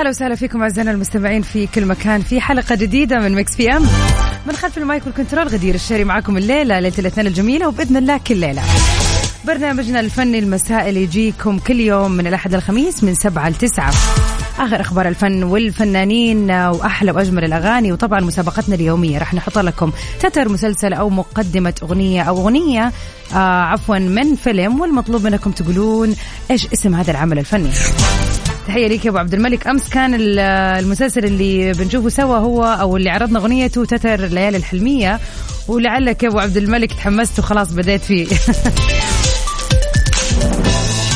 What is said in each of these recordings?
ويا هلا وسهلا فيكم أعزائنا المستمعين في كل مكان في حلقة جديدة من Mix PM. من خلف المايك وال control غدير الشهري معكم الليلة ليلة الاثنين الجميلة وبإذن الله كل ليلة. برنامجنا الفني المسائي اللي يجيكم كل يوم من الأحد للخميس من سبعة لتسعة آخر أخبار الفن والفنانين وأحلى وأجمل الأغاني وطبعا مسابقتنا اليومية. راح نحط لكم تتر مسلسل أو مقدمة أغنية أو أغنية آه عفوا من فيلم والمطلوب منكم تقولون إيش اسم هذا العمل الفني. تحية ليك يا أبو عبد الملك. أمس كان ال- المسلسل اللي بنشوفه سوا هو أو اللي عرضنا أغنيته تتر الليالي الحلمية. ولعلك يا أبو عبد الملك تحمست وخلاص بديت فيه.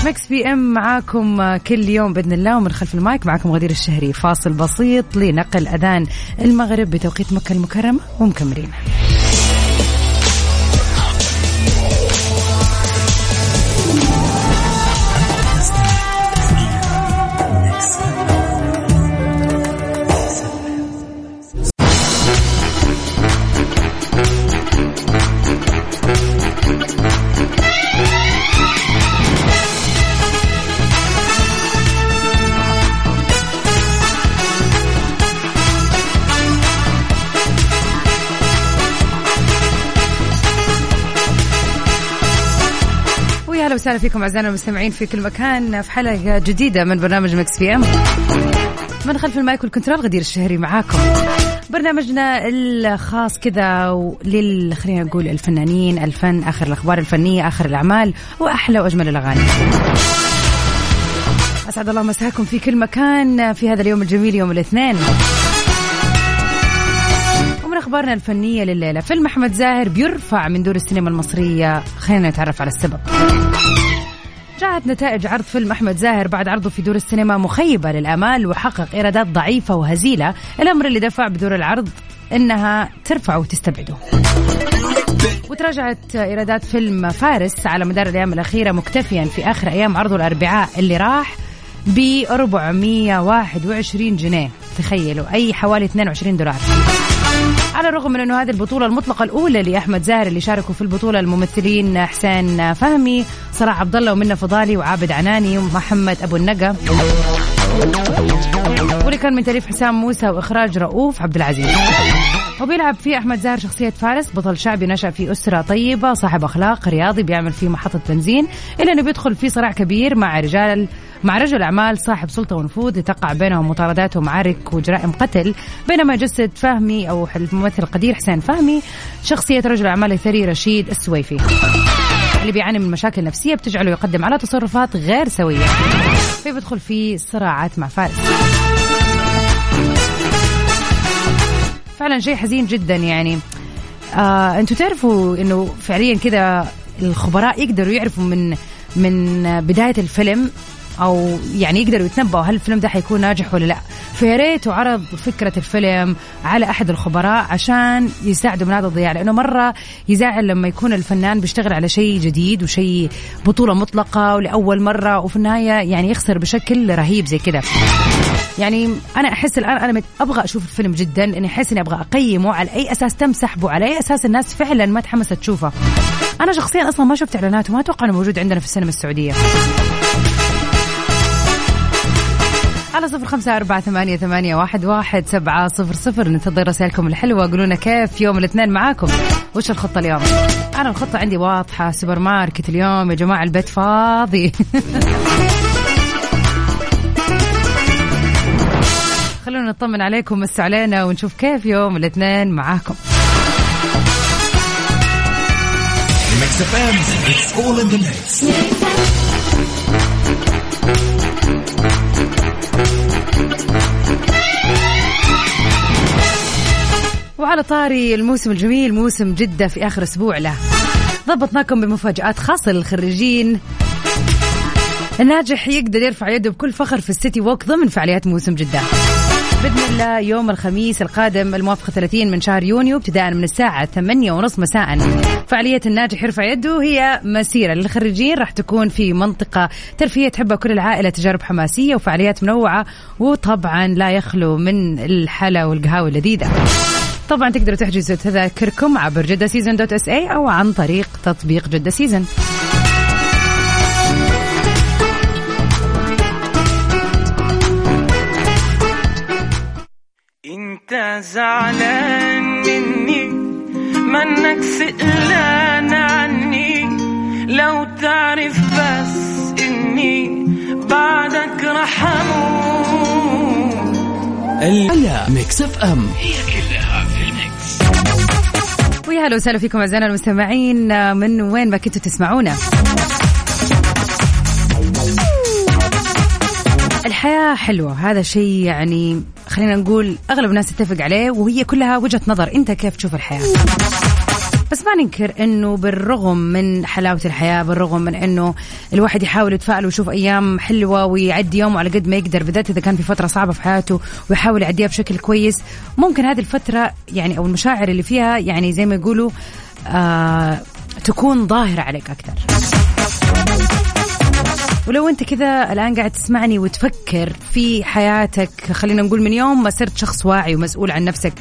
Mix PM معاكم كل يوم بإذن الله ومن خلف المايك معاكم غدير الشهري. فاصل بسيط لنقل أذان المغرب بتوقيت مكة المكرمة ومكملين. ويا هلا وسهلا فيكم أعزائنا المستمعين في كل مكان في حلقة جديدة من برنامج Mix PM. من خلف ال mic وال control غدير الشهري معاكم. برنامجنا الخاص كذا لل خلينا نقول الفنانين الفن آخر الأخبار الفنية آخر الأعمال وأحلى وأجمل الأغاني. أسعد الله مساكم في كل مكان في هذا اليوم الجميل يوم الاثنين. ومن أخبارنا الفنية لليلة. فيلم أحمد زاهر بيرفع من دور السينما المصرية. خلينا نتعرف على السبب. جاءت نتائج عرض فيلم أحمد زاهر بعد عرضه في دور السينما مخيبة للأمال وحقق إيرادات ضعيفة وهزيلة. الأمر اللي دفع بدور العرض إنها ترفعه وتستبعده. وتراجعت إيرادات فيلم فارس على مدار الأيام الأخيرة مكتفيا في آخر أيام عرضه الأربعاء اللي راح ب 421 جنيه. تخيلوا أي حوالي 22 دولار. على الرغم من إنه هذه البطولة المطلقة الأولى لأحمد زاهر اللي شاركوا في البطولة الممثلين حسين فهمي صلاح عبد الله ومنى فضالي وعابد عناني ومحمد أبو النقا. واللي كان من تأليف حسام موسى وإخراج رؤوف عبد العزيز. وبيلعب فيه أحمد زاهر شخصية فارس بطل شعبي نشأ في أسرة طيبة صاحب أخلاق رياضي بيعمل في محطة بنزين الا انه بيدخل في صراع كبير مع رجال مع رجل أعمال صاحب سلطة ونفوذ لتقع بينهم مطاردات ومعارك وجرائم قتل بينما يجسد فهمي أو الممثل القدير حسين فهمي شخصية رجل أعمال الثري رشيد السويفي. اللي بيعاني من مشاكل نفسية بتجعله يقدم على تصرفات غير سوية. فبيدخل في صراعات مع فارس. فعلا شيء حزين جدا يعني. آه أنتوا تعرفوا إنه فعليا كذا الخبراء يقدروا يعرفوا من من بداية الفيلم أو يعني يقدروا يتنبؤوا هل الفيلم ده حيكون ناجح ولا لا. فيا ريت عرض فكرة الفيلم على أحد الخبراء عشان يساعدوا من هذا الضياع لأنه مرة يزعل لما يكون الفنان بيشتغل على شيء جديد وشيء بطولة مطلقة ولأول مرة وفي النهاية يعني يخسر بشكل رهيب زي كذا. يعني أنا أحس الآن أنا أبغى أشوف الفيلم جدا إني أحس إني أبغى أقيمه على أي أساس تم سحبه على أي أساس الناس فعلا ما تحمست تشوفه. أنا شخصيا أصلا ما شفت إعلاناته ما أتوقع إنه موجود عندنا في السينما السعودية. على صفر خمسة أربعة ثمانية, ثمانية واحد, واحد سبعة صفر صفر. ننتظر رسائلكم الحلوة. قولونا كيف يوم الاثنين معاكم. وش الخطة اليوم؟ أنا الخطة عندي واضحة. سوبر ماركت اليوم يا جماعة البيت فاضي. خلونا نطمن عليكم مسوا علينا ونشوف كيف يوم الاثنين معاكم. Mix وعلى طاري الموسم الجميل موسم جدة في آخر أسبوع له. ضبطناكم بمفاجآت خاصة للخريجين. الناجح يقدر يرفع يده بكل فخر في السيتي ووك ضمن فعاليات موسم جدة. بإذن الله يوم الخميس القادم الموافق 30 من شهر يونيو ابتداء من الساعة 8 ونص مساء. فعالية الناجح يرفع يده هي مسيرة للخريجين راح تكون في منطقة ترفيهية تحبها كل العائلة تجارب حماسية وفعاليات منوعة وطبعا لا يخلو من الحلا والقهاوي اللذيذة. طبعا تقدروا تحجزوا تذاكركم عبر جدة season dot SA أو عن طريق تطبيق جدة season. إنت زعلان مني منك سئلان عني. لو تعرف بس إني بعدك رح أموت على Mix FM. هلا وسهلا فيكم أعزائنا المستمعين. من وين ما كنتوا تسمعونا. الحياة حلوة. هذا شيء يعني خلينا نقول أغلب الناس تتفق عليه وهي كلها وجهة نظر. أنت كيف تشوف الحياة؟ بس ما ننكر إنه بالرغم من حلاوة الحياة بالرغم من إنه الواحد يحاول يتفائل ويشوف أيام حلوة ويعدي يومه على قد ما يقدر بالذات إذا كان في فترة صعبة في حياته ويحاول يعديها بشكل كويس ممكن هذه الفترة يعني أو المشاعر اللي فيها يعني زي ما يقولوا آه تكون ظاهرة عليك أكثر. ولو انت كذا الآن قاعد تسمعني وتفكر في حياتك خلينا نقول من يوم ما صرت شخص واعي ومسؤول عن نفسك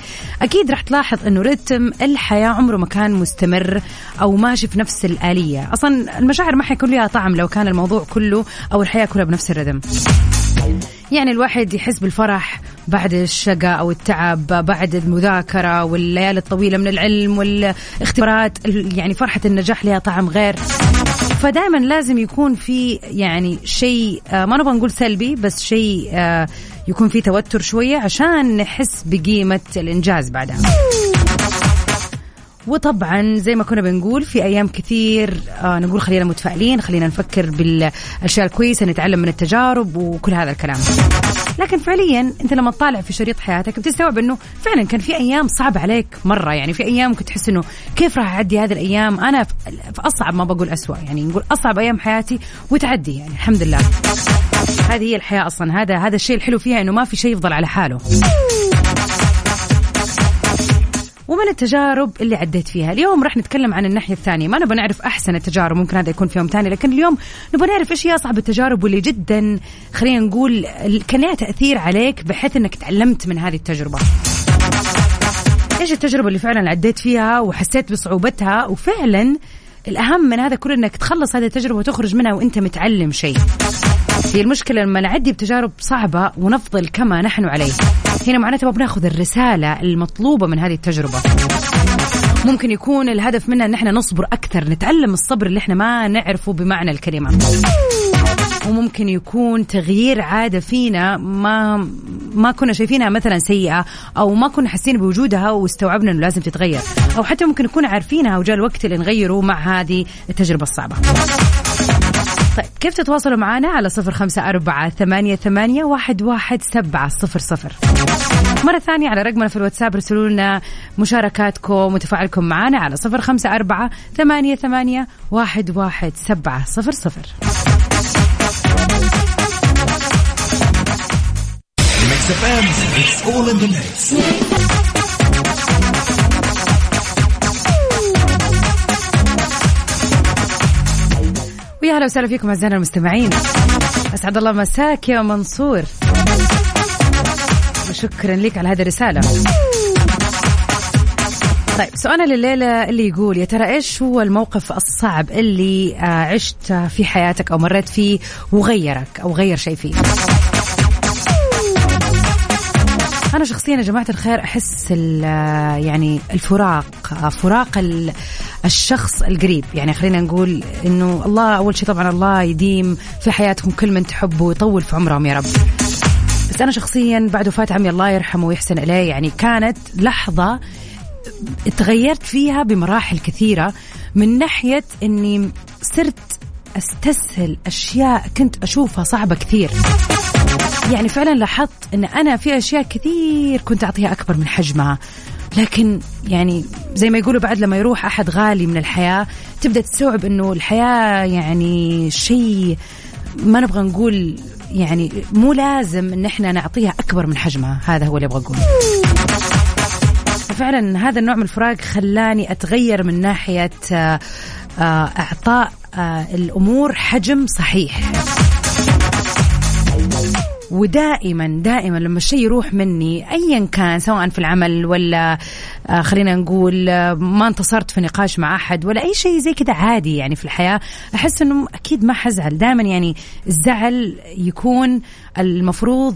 أكيد راح تلاحظ إنه رتم الحياة عمره ما كان مستمر أو ماشي في نفس الآلية. أصلا المشاعر ما حيكون لها طعم لو كان الموضوع كله أو الحياة كلها بنفس الرتم. يعني الواحد يحس بالفرح بعد الشقاء أو التعب بعد المذاكرة والليالي الطويلة من العلم والاختبارات يعني فرحة النجاح لها طعم غير. فدائما لازم يكون في يعني شيء آه، ما نبغى نقول سلبي بس شيء آه، يكون في توتر شوية عشان نحس بقيمة الإنجاز بعدها. وطبعا زي ما كنا بنقول في أيام كثير آه نقول خلينا متفائلين خلينا نفكر بالأشياء الكويسة نتعلم من التجارب وكل هذا الكلام. لكن فعليا أنت لما تطالع في شريط حياتك بتستوعب إنه فعلا كان في أيام صعبة عليك مرة. يعني في أيام كنت تحس إنه كيف راح أعدي هذه الأيام؟ أنا في أصعب ما بقول اسوء يعني نقول أصعب أيام حياتي وتعدي. يعني الحمد لله. هذه هي الحياة أصلا. هذا هذا الشيء الحلو فيها إنه ما في شيء يفضل على حاله. ومن التجارب اللي عديت فيها. اليوم راح نتكلم عن الناحية الثانية. ما نبغى نعرف أحسن التجارب ممكن هذا يكون في يوم ثاني لكن اليوم نبغى نعرف إيش هي أصعب التجارب واللي جدا خلينا نقول كان لها تأثير عليك بحيث أنك تعلمت من هذه التجربة. إيش التجربة اللي فعلا عديت فيها وحسيت بصعوبتها؟ وفعلا الأهم من هذا كله أنك تخلص هذه التجربة وتخرج منها وأنت متعلم شيء. هي المشكلة لما نعدي بتجارب صعبة ونفضل كما نحن عليه. هنا معناته ما بناخذ الرسالة المطلوبة من هذه التجربة. ممكن يكون الهدف منها إن إحنا نصبر أكثر نتعلم الصبر اللي إحنا ما نعرفه بمعنى الكلمة. وممكن يكون تغيير عادة فينا ما ما كنا شايفينها مثلا سيئة أو ما كنا حاسين بوجودها واستوعبنا إنه لازم تتغير. أو حتى ممكن نكون عارفينها وجاء الوقت اللي نغيره مع هذه التجربة الصعبة. طيب كيف تتواصلوا معنا على صفر خمسة أربعة ثمانية, ثمانية واحد, واحد سبعة صفر صفر مرة ثانية على رقمنا في الواتساب ارسلوا لنا مشاركاتكم وتفاعلكم معنا على صفر خمسة أربعة ثمانية, ثمانية واحد, واحد سبعة صفر صفر it's all in the mix. ويا هلا وسهلا فيكم أعزائنا المستمعين. أسعد الله مساك يا منصور. وشكرا لك على هذه الرسالة. طيب سؤالنا لليلة اللي يقول يا ترى إيش هو الموقف الصعب اللي آه، عشت في حياتك أو مريت فيه وغيرك أو غير شيء فيه أنا شخصيا يا جماعة الخير ال- يعني الفراق فراق ال- الشخص القريب. يعني خلينا نقول إنه الله أول شيء طبعا الله يديم في حياتكم كل من تحبوا ويطول في عمرهم يا رب. بس أنا شخصيا بعد وفاة عمي الله يرحمه ويحسن إليه يعني كانت لحظة تغيرت فيها بمراحل كثيرة من ناحية إني صرت أستسهل أشياء كنت أشوفها صعبة كثير. يعني فعلا لاحظت إن أنا في أشياء كثير كنت أعطيها أكبر من حجمها. لكن يعني زي ما يقولوا بعد لما يروح أحد غالي من الحياة تبدأ تستوعب إنه الحياة يعني شيء ما نبغى نقول يعني مو لازم إن إحنا نعطيها أكبر من حجمها. هذا هو اللي أبغى أقوله. فعلا هذا النوع من الفراق خلاني أتغير من ناحية آه، آه، إعطاء آه، الأمور حجم صحيح. ودائما دائما لما الشيء يروح مني ايا كان سواء في العمل ولا آه خلينا نقول آه ما انتصرت في نقاش مع أحد ولا أي شيء زي كذا عادي يعني في الحياة أحس إنه أكيد ما حزعل. دائما يعني الزعل يكون المفروض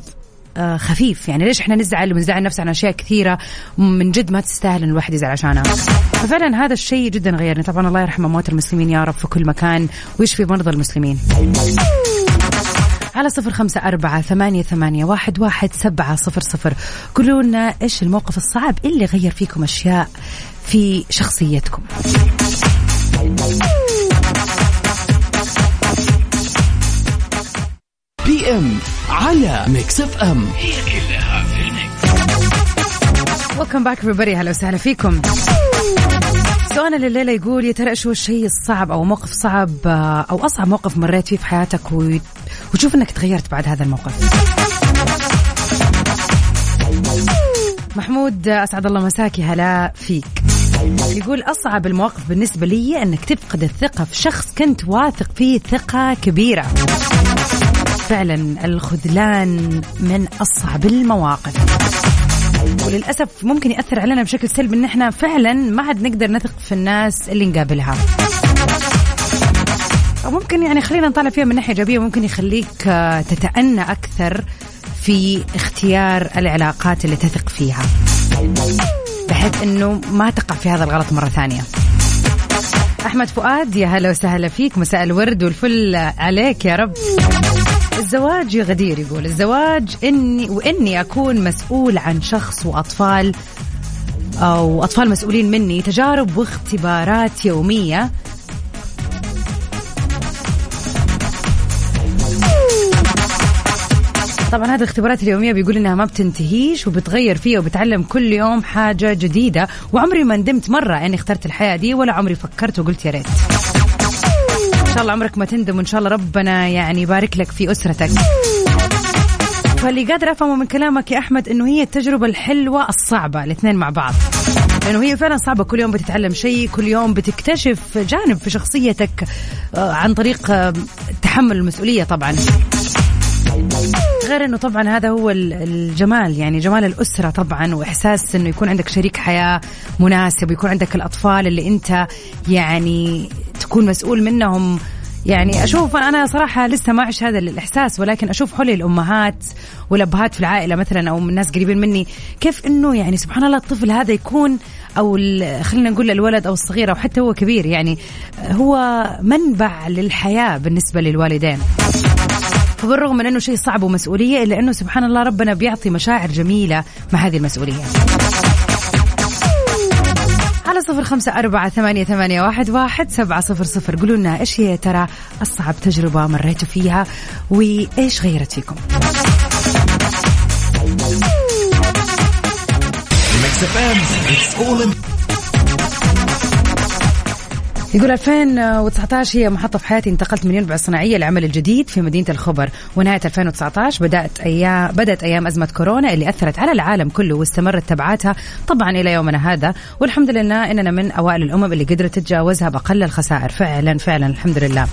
آه خفيف. يعني ليش إحنا نزعل ونزعل نفسنا عن أشياء كثيرة؟ من جد ما تستاهل ان الواحد يزعل عشانها. ففعلا هذا الشيء جدا غيرني. طبعا الله يرحم موت المسلمين يا رب في كل مكان ويشفي مرضى المسلمين. على صفر خمسة أربعة ثمانية, ثمانية واحد, واحد سبعة صفر صفر. قولوا لنا إيش الموقف الصعب اللي غير فيكم أشياء في شخصيتكم. PM على Mix FM. هي كلها في ال mix. welcome back everybody. هلا وسهلا فيكم. سؤالنا الليلة يقول يا ترى شو الشيء الصعب أو موقف صعب أو أصعب موقف مريت فيه في حياتك وتشوف إنك تغيرت بعد هذا الموقف؟ محمود أسعد الله مساكي هلا فيك. يقول أصعب المواقف بالنسبة لي إنك تفقد الثقة في شخص كنت واثق فيه ثقة كبيرة. فعلا الخذلان من أصعب المواقف. وللأسف ممكن يأثر علينا بشكل سلبي إن إحنا فعلا ما عاد نقدر نثق في الناس اللي نقابلها. أو ممكن يعني خلينا نطالع فيها من ناحية إيجابية ممكن يخليك آه، تتأنى أكثر في اختيار العلاقات اللي تثق فيها. بحيث إنه ما تقع في هذا الغلط مرة ثانية. أحمد فؤاد يا هلا وسهلا فيك. مساء الورد والفل عليك يا رب. الزواج يا غدير يقول الزواج إني وإني أكون مسؤول عن شخص وأطفال أو أطفال مسؤولين مني تجارب واختبارات يومية. طبعا هذه الاختبارات اليومية بيقول إنها ما بتنتهيش وبتغير فيها وبتعلم كل يوم حاجة جديدة. وعمري ما ندمت مرة إني اخترت الحياة دي ولا عمري فكرت وقلت يا ريت. شاء الله عمرك ما تندم وإن شاء الله ربنا يعني يبارك لك في أسرتك. فاللي قادر أفهمه من كلامك يا أحمد إنه هي التجربة الحلوة الصعبة الاثنين مع بعض. لأنه هي فعلا صعبة كل يوم بتتعلم شيء كل يوم بتكتشف جانب في شخصيتك آه، عن طريق آه، تحمل المسؤولية طبعا. غير إنه طبعا هذا هو الجمال يعني جمال الأسرة طبعا وإحساس إنه يكون عندك شريك حياة مناسب ويكون عندك الأطفال اللي أنت يعني تكون مسؤول منهم. يعني أشوف أنا صراحة لسه ما اعيش هذا الإحساس ولكن أشوف حولي الأمهات والأبهات في العائلة مثلا أو من ناس قريبين مني كيف إنه يعني سبحان الله الطفل هذا يكون أو خلينا نقول الولد أو الصغير أو حتى هو كبير يعني هو منبع للحياة بالنسبة للوالدين. فبالرغم من أنه شيء صعب ومسؤولية إلا أنه سبحان الله ربنا بيعطي مشاعر جميلة مع هذه المسؤولية. على صفر خمسة أربعة ثمانية, ثمانية واحد, واحد سبعة صفر صفر. قولوا لنا إيش هي ترى أصعب تجربة مريتوا فيها وإيش غيرت فيكم؟ It's يقول 2019 هي محطة في حياتي انتقلت من ينبع الصناعية لعمل الجديد في مدينة الخبر. ونهاية 2019 بدأت أيام بدأت أيام أزمة كورونا اللي أثرت على العالم كله واستمرت تبعاتها طبعا إلى يومنا هذا. والحمد لله إننا من أوائل الأمم اللي قدرت تتجاوزها بأقل الخسائر. فعلا فعلا الحمد لله.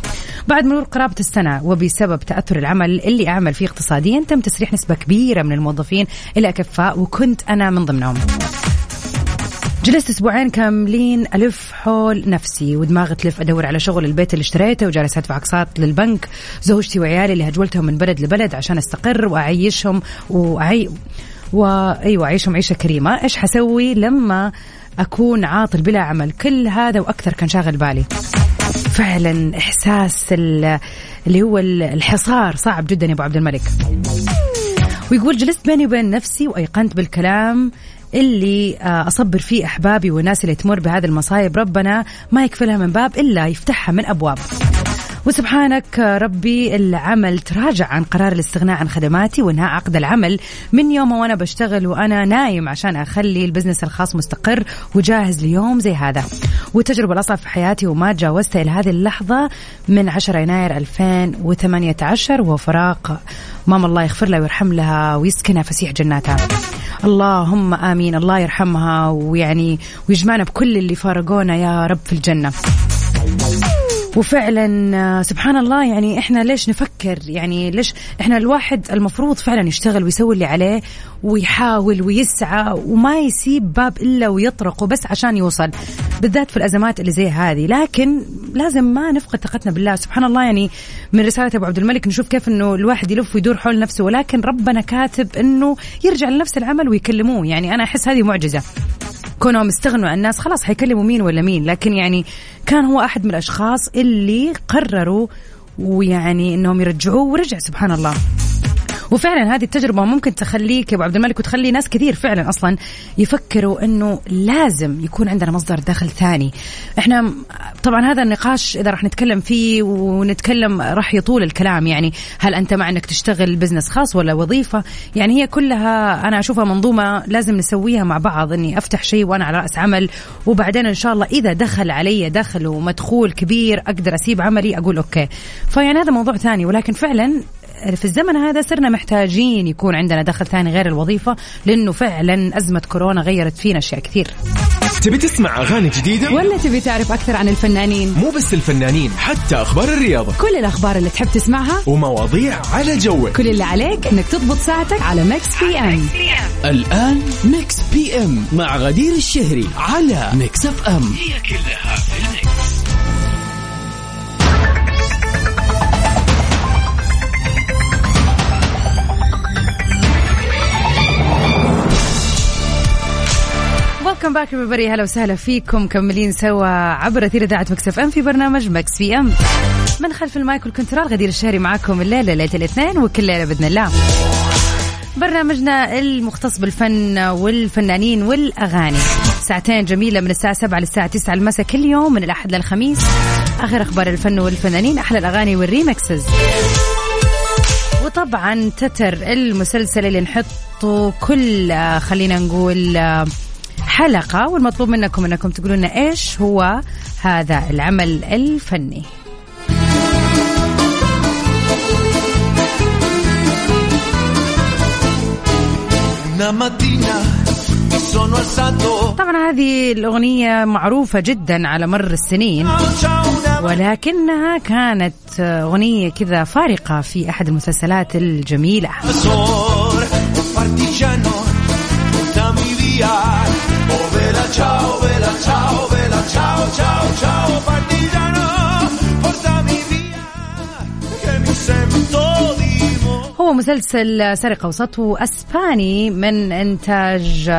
بعد مرور قرابة السنة وبسبب تأثر العمل اللي أعمل فيه اقتصاديا تم تسريح نسبة كبيرة من الموظفين إلى أكفاء وكنت أنا من ضمنهم. جلست أسبوعين كاملين ألف حول نفسي ودماغي تلف أدور على شغل البيت اللي اشتريته وجالس ادفع اقساط للبنك. زوجتي وعيالي اللي هجولتهم من بلد لبلد عشان أستقر وأعيشهم واعي وايوه أعيشهم عيشة كريمة. إيش حسوي لما أكون عاطل بلا عمل؟ كل هذا وأكثر كان شاغل بالي. فعلا إحساس اللي هو الحصار صعب جدا يا أبو عبد الملك. ويقول جلست بيني وبين نفسي وأيقنت بالكلام اللي آه، أصبر فيه أحبابي والناس اللي تمر بهذه المصايب. ربنا ما يكفلها من باب إلا يفتحها من أبواب. وسبحانك ربي العمل تراجع عن قرار الاستغناء عن خدماتي وانهاء عقد العمل من يوم وأنا بشتغل وأنا نايم عشان أخلي البزنس الخاص مستقر وجاهز ليوم زي هذا. والتجربة الأصعب في حياتي وما تجاوزتها إلى هذه اللحظة من 10 يناير 2018 وهو فراق ماما الله يغفر لها ويرحم لها ويسكنها فسيح جناتها. اللهم آمين. الله يرحمها ويعني ويجمعنا بكل اللي فارقونا يا رب في الجنة. وفعلا آه، سبحان الله يعني إحنا ليش نفكر؟ يعني ليش إحنا الواحد المفروض فعلا يشتغل ويسوي اللي عليه ويحاول ويسعى وما يسيب باب إلا ويطرقه بس عشان يوصل بالذات في الأزمات اللي زي هذه. لكن لازم ما نفقد ثقتنا بالله. سبحان الله يعني من رسالة أبو عبد الملك نشوف كيف إنه الواحد يلف ويدور حول نفسه ولكن ربنا كاتب إنه يرجع لنفس العمل ويكلموه. يعني أنا أحس هذه معجزة. كونهم استغنوا عن الناس خلاص حيكلموا مين ولا مين. لكن يعني كان هو أحد من الأشخاص اللي قرروا ويعني إنهم يرجعوه ورجع سبحان الله. وفعلا هذه التجربة ممكن تخليك يا أبو عبد الملك وتخلي ناس كثير فعلا أصلا يفكروا أنه لازم يكون عندنا مصدر دخل ثاني. إحنا طبعا هذا النقاش إذا راح نتكلم فيه ونتكلم راح يطول الكلام يعني هل أنت مع أنك تشتغل business خاص ولا وظيفة؟ يعني هي كلها أنا أشوفها منظومة لازم نسويها مع بعض أني أفتح شيء وأنا على رأس عمل وبعدين إن شاء الله إذا دخل علي دخل ومدخول كبير أقدر أسيب عملي أقول okay. فيعني هذا موضوع ثاني ولكن فعلا في الزمن هذا صرنا محتاجين يكون عندنا دخل ثاني غير الوظيفة لأنه فعلا أزمة كورونا غيرت فينا أشياء كثير تبي تسمع أغاني جديدة؟ ولا تبي تعرف أكثر عن الفنانين؟ مو بس الفنانين حتى أخبار الرياضة كل الأخبار اللي تحب تسمعها ومواضيع على جوك كل اللي عليك أنك تضبط ساعتك على Mix PM الآن Mix PM مع غدير الشهري على Mix FM هي كلها في ال mix. welcome back everybody هلا وسهلا فيكم مكملين سوا عبر أثير إذاعة Mix FM في برنامج Mix PM من خلف ال mic وال control غدير الشهري معاكم الليلة ليلة الاثنين وكل ليلة بإذن الله. برنامجنا المختص بالفن والفنانين والأغاني. ساعتين جميلة من الساعة 7 للساعة 9 المساء كل يوم من الأحد للخميس. آخر أخبار الفن والفنانين أحلى الأغاني وال remixes وطبعا تتر المسلسل اللي نحطه كل خلينا نقول حلقة والمطلوب منكم أنكم تقولون لنا إيش هو هذا العمل الفني. طبعا هذه الأغنية معروفة جدا على مر السنين ولكنها كانت أغنية كذا فارقة في أحد المسلسلات الجميلة. مسلسل سرقة وسطو أسباني من إنتاج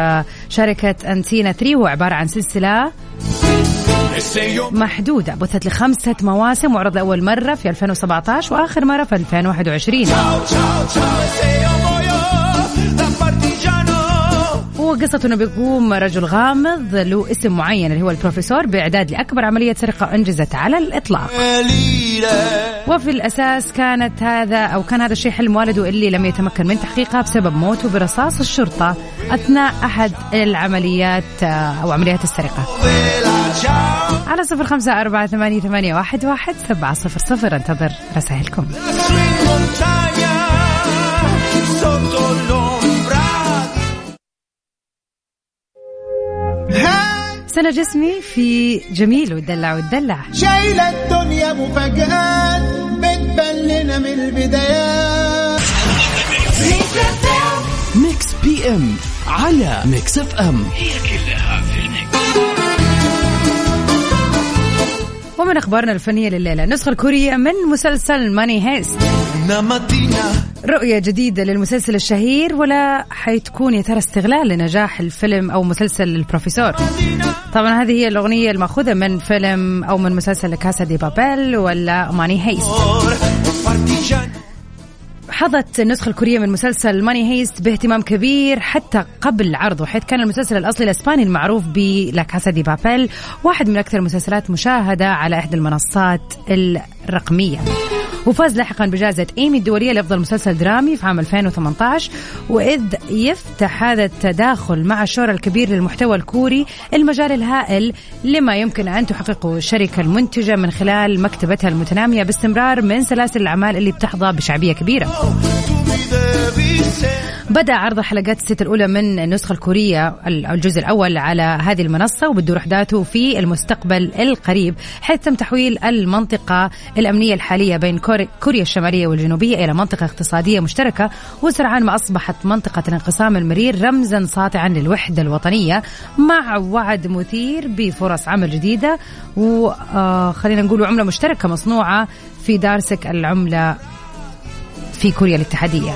شركة أنتينا 3 هو عبارة عن سلسلة محدودة بثت لخمسة مواسم وعرض لأول مرة في 2017 وآخر مرة في 2021 قصته انه بيقوم رجل غامض له اسم معين اللي هو البروفيسور بإعداد لأكبر عملية سرقة أنجزت على الإطلاق. وفي الأساس كانت هذا أو كان هذا الشيء حلم والده اللي لم يتمكن من تحقيقها بسبب موته برصاص الشرطة أثناء أحد العمليات أو عمليات السرقة. على صفر خمسة أربعة ثمانية, ثمانية واحد, واحد سبعة صفر صفر انتظر رسائلكم. سنة جسمي في جميل والدلع والدلع شايلة الدنيا مفاجآت بتبلنا من البدايات. Mix PM على Mix FM هي كلها ومن أخبارنا الفنية لليلة النسخة الكورية من مسلسل Money Heist. رؤية جديدة للمسلسل الشهير ولا حتكون يا ترى استغلال لنجاح الفيلم أو مسلسل البروفيسور. طبعا هذه هي الأغنية المأخوذة من فيلم أو من مسلسل Casa de Papel ولا Money Heist. حظت النسخة الكورية من مسلسل Money Heist باهتمام كبير حتى قبل عرضه حيث كان المسلسل الأصلي الإسباني المعروف ب La Casa de Papel واحد من أكثر المسلسلات مشاهدة على إحدى المنصات رقمية وفاز لاحقا بجائزة إيمي الدولية لأفضل مسلسل درامي في عام 2018 وإذ يفتح هذا التداخل مع الشهرة الكبير للمحتوى الكوري المجال الهائل لما يمكن أن تحققه الشركة المنتجة من خلال مكتبتها المتنامية باستمرار من سلاسل الأعمال اللي بتحظى بشعبية كبيرة. بدأ عرض حلقات الست الأولى من النسخة الكورية الجزء الأول على هذه المنصة وبتدور أحداثه في المستقبل القريب حيث تم تحويل المنطقة الأمنية الحالية بين كوريا الشمالية والجنوبية إلى منطقة اقتصادية مشتركة. وسرعان ما أصبحت منطقة الانقسام المرير رمزا ساطعا للوحدة الوطنية مع وعد مثير بفرص عمل جديدة وخلينا نقول عملة مشتركة مصنوعة في دارسك العملة في كوريا الاتحادية.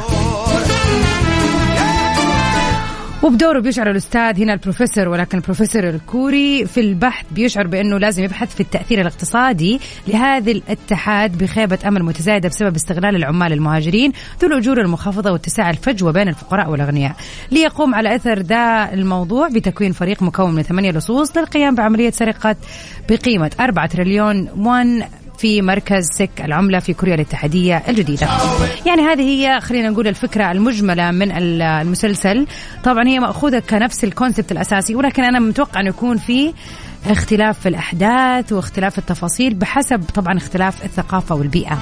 وبدوره بيشعر الأستاذ هنا البروفيسور ولكن البروفيسور الكوري في البحث بيشعر بأنه لازم يبحث في التأثير الاقتصادي لهذا الاتحاد بخيبة أمل متزايدة بسبب استغلال العمال المهاجرين ذو الأجور المنخفضة واتساع الفجوة بين الفقراء والأغنياء. ليقوم على أثر ذا الموضوع بتكوين فريق مكون من ثمانية لصوص للقيام بعملية سرقة بقيمة 4 تريليون وان في مركز سك العملة في كوريا الاتحادية الجديدة. يعني هذه هي خلينا نقول الفكرة المجملة من المسلسل. طبعا هي مأخوذة كنفس ال concept الأساسي ولكن أنا متوقع أن يكون في اختلاف في الأحداث واختلاف التفاصيل بحسب طبعا اختلاف الثقافة والبيئة.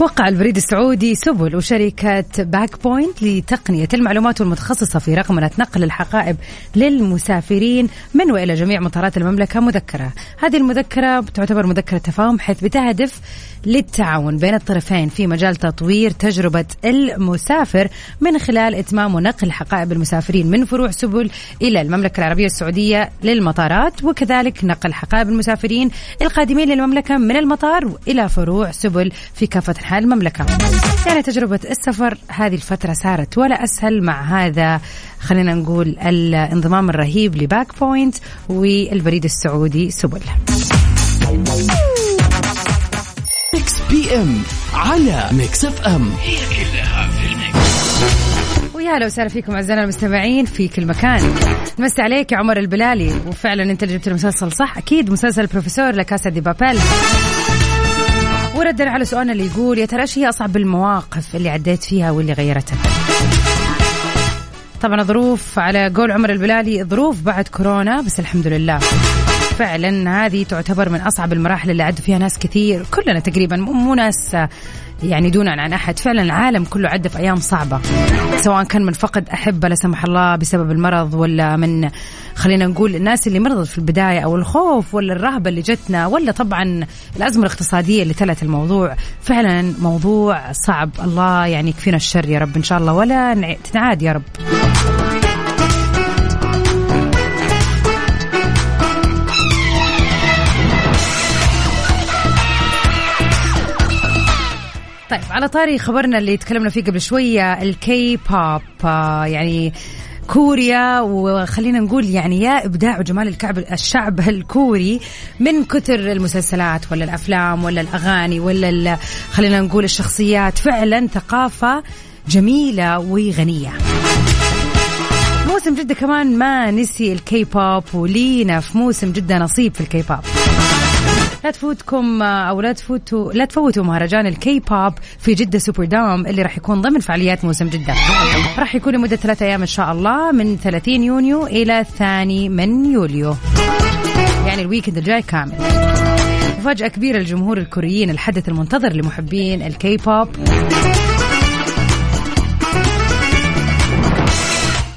وقع البريد السعودي سبل وشركة Bag Point لتقنية المعلومات والمتخصصة في رقمنة نقل الحقائب للمسافرين من وإلى جميع مطارات المملكة. مذكرة هذه المذكرة تعتبر مذكرة تفاهم حيث بتهدف للتعاون بين الطرفين في مجال تطوير تجربة المسافر من خلال إتمام ونقل حقائب المسافرين من فروع سبل إلى المملكة العربية السعودية للمطارات وكذلك نقل حقائب المسافرين القادمين للمملكة من المطار إلى فروع سبل في كافة المملكة. يعني تجربة السفر هذه الفترة صارت ولا أسهل مع هذا خلينا نقول الانضمام الرهيب ل Bag Point والبريد السعودي سبل. Mix PM على Mix FM. هي كلها في ال mix ويا أهلا وسهلا فيكم أعزائنا المستمعين في كل مكان. نمسي عليك يا عمر البلالي. وفعلا أنت اللي جبت المسلسل صح؟ أكيد مسلسل البروفيسور La Casa de Papel. وردا على سؤالنا اللي يقول يا ترى إيش هي أصعب المواقف اللي عديت فيها واللي غيرتك طبعا ظروف على قول عمر البلالي ظروف بعد كورونا بس الحمد لله. فعلا هذه تعتبر من أصعب المراحل اللي عدوا فيها ناس كثير. كلنا تقريبا مو ناس يعني دونا عن أحد. فعلا العالم كله عدى في أيام صعبة. سواء كان من فقد احبه لا سمح الله بسبب المرض ولا من خلينا نقول الناس اللي مرضت في البداية أو الخوف ولا الرهبة اللي جتنا ولا طبعا الأزمة الاقتصادية اللي تلت الموضوع. فعلا موضوع صعب. الله يعني يكفينا الشر يا رب إن شاء الله. ولا تنعاد يا رب. طيب على طاري خبرنا اللي تكلمنا فيه قبل شوية الكي بوب آه يعني كوريا وخلينا نقول يعني يا إبداع وجمال الكعب الشعب الكوري من كثر المسلسلات ولا الأفلام ولا الأغاني ولا خلينا نقول الشخصيات فعلا ثقافة جميلة وغنية. موسم جدة كمان ما نسي الكي بوب ولينا في موسم جدة نصيب في الكي بوب لا تفوتكم أو لا تفوتوا لا تفوتوا مهرجان الكي بوب في جدة Super Dome اللي راح يكون ضمن فعاليات موسم جدة. راح يكون لمدة ثلاثة أيام إن شاء الله من 30 يونيو إلى الثاني من يوليو. يعني ال weekend الجاي كامل. مفاجأة كبيرة للجمهور الكوريين الحدث المنتظر لمحبين الكي بوب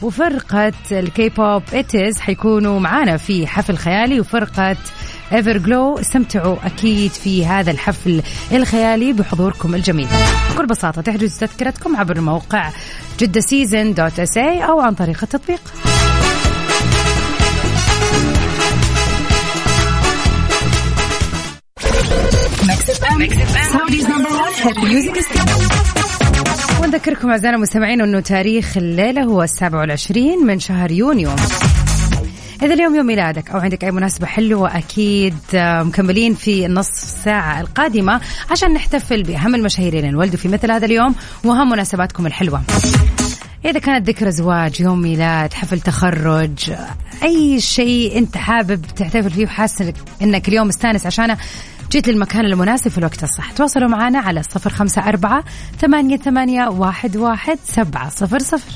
وفرقة ال K-pop ATEEZ حيكونوا معانا في حفل خيالي وفرقة Everglow استمتعوا أكيد في هذا الحفل الخيالي بحضوركم الجميل. بكل بساطة تحجز تذكرتكم عبر الموقع Jeddah Season dot SA أو عن طريق التطبيق. ونذكركم أعزائنا المستمعين أنه تاريخ الليلة هو السابع والعشرين من شهر يونيو. إذا اليوم يوم ميلادك أو عندك أي مناسبة حلوة أكيد آه، مكملين في النص ساعة القادمة عشان نحتفل بأهم المشاهير اللي انولدوا في مثل هذا اليوم وأهم مناسباتكم الحلوة. إذا كانت ذكرى زواج يوم ميلاد حفل تخرج أي شيء أنت حابب تحتفل فيه وحاسس إنك اليوم مستانس عشانه جيت للمكان المناسب في الوقت الصح. تواصلوا معنا على صفر خمسة أربعة ثمانية, ثمانية واحد, واحد سبعة صفر صفر.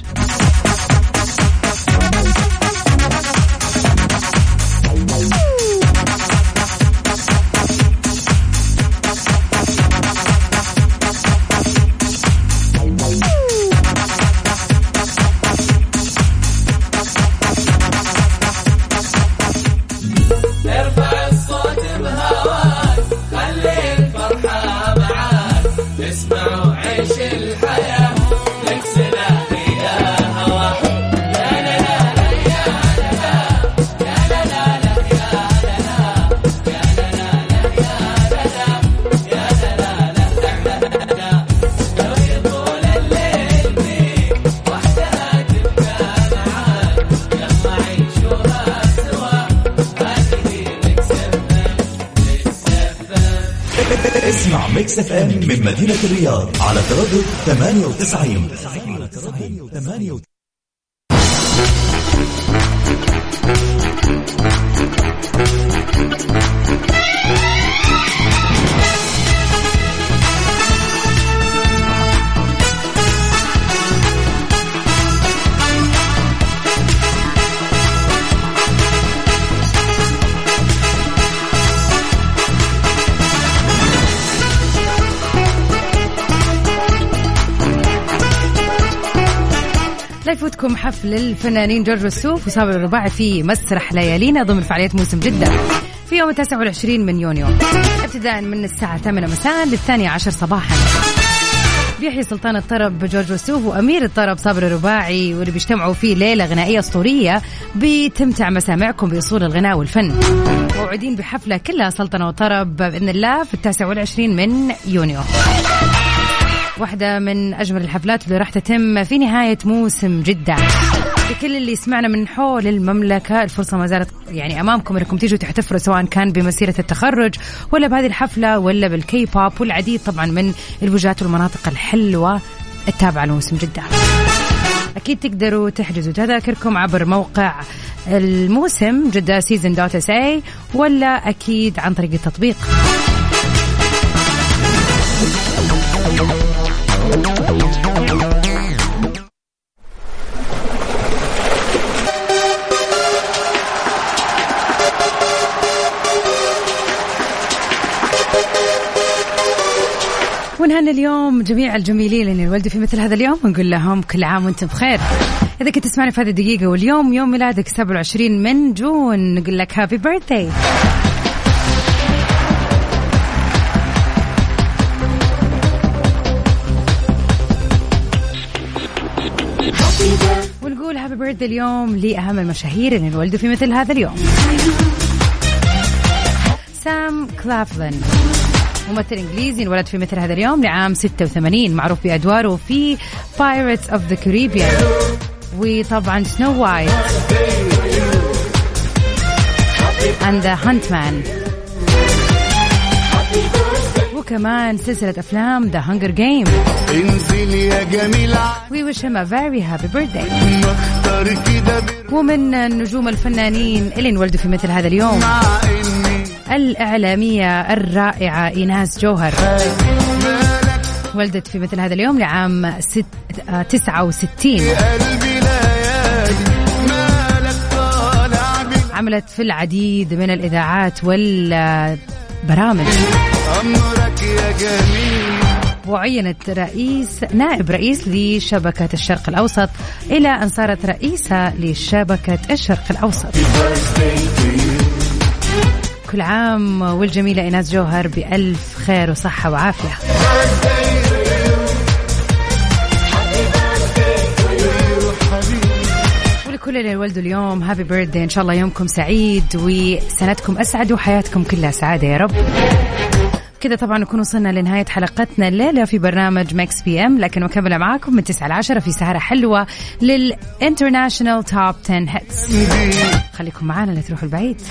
مدينة الرياض على تردد 98 98 يفوتكم حفل الفنانين جورج وسوف وصابر الرباعي في مسرح ليالينا ضمن فعاليات موسم جدة في يوم التاسع والعشرين من يونيو. ابتداء من الساعة 8 مساء للثانية عشر صباحا. بيحيي سلطان الطرب جورج وسوف وأمير الطرب صابر الرباعي واللي بيجتمعوا في ليلة غنائية أسطورية بتمتع مسامعكم بأصول الغناء والفن. موعدين بحفلة كلها سلطنة وطرب بإذن الله في التاسع والعشرين من يونيو. واحدة من أجمل الحفلات اللي راح تتم في نهاية موسم جدة. لكل اللي يسمعنا من حول المملكة الفرصة ما زالت يعني أمامكم أنكم تيجوا تحتفلوا سواء كان بمسيرة التخرج ولا بهذه الحفلة ولا بالكي بوب والعديد طبعا من الوجهات والمناطق الحلوة التابعة لموسم جدة. أكيد تقدروا تحجزوا تذاكركم عبر موقع الموسم Jeddah Season dot SA ولا أكيد عن طريق التطبيق. ونهنى اليوم جميع الجميلين اللي انولدوا في مثل هذا اليوم ونقول لهم كل عام وأنتم بخير. إذا كنت تسمعني في هذه الدقيقة واليوم يوم ميلادك 27 من June نقول لك happy birthday ونقول happy birthday اليوم لأهم المشاهير اللي انولدوا في مثل هذا اليوم. Sam Claflin ممثل إنجليزي انولد في مثل هذا اليوم لعام 86 معروف بأدواره في Pirates of the Caribbean وطبعا Snow White the Huntsman وكمان سلسلة أفلام The Hunger Games انزل يا جميل we wish him very happy birthday اختار كده ومن النجوم الفنانين اللي انولدوا في مثل هذا اليوم. مع الإعلامية الرائعة إيناس جوهر. ولدت في مثل هذا اليوم لعام ست آه، 69 قلبي ليالي مالك طالع بي عملت في العديد من الإذاعات والبرامج. امرك يا جميل وعينت رئيس نائب رئيس لشبكة الشرق الأوسط إلى أن صارت رئيسة لشبكة الشرق الأوسط. كل عام والجميلة إيناس جوهر بألف خير وصحة وعافية. ولكل اللي ولدوا اليوم happy birthday إن شاء الله يومكم سعيد وسنتكم أسعد وحياتكم كلها سعادة يا رب. كذا طبعا نكون وصلنا لنهاية حلقتنا الليلة في برنامج Mix PM لكن مكملة معاكم من 9 ل 10 في سهرة حلوة لل International Top 10 Hits خليكم معانا لا تروحوا البعيد.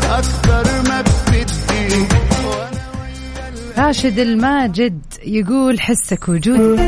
تاخد ما بتدي راشد الماجد يقول حسك وجود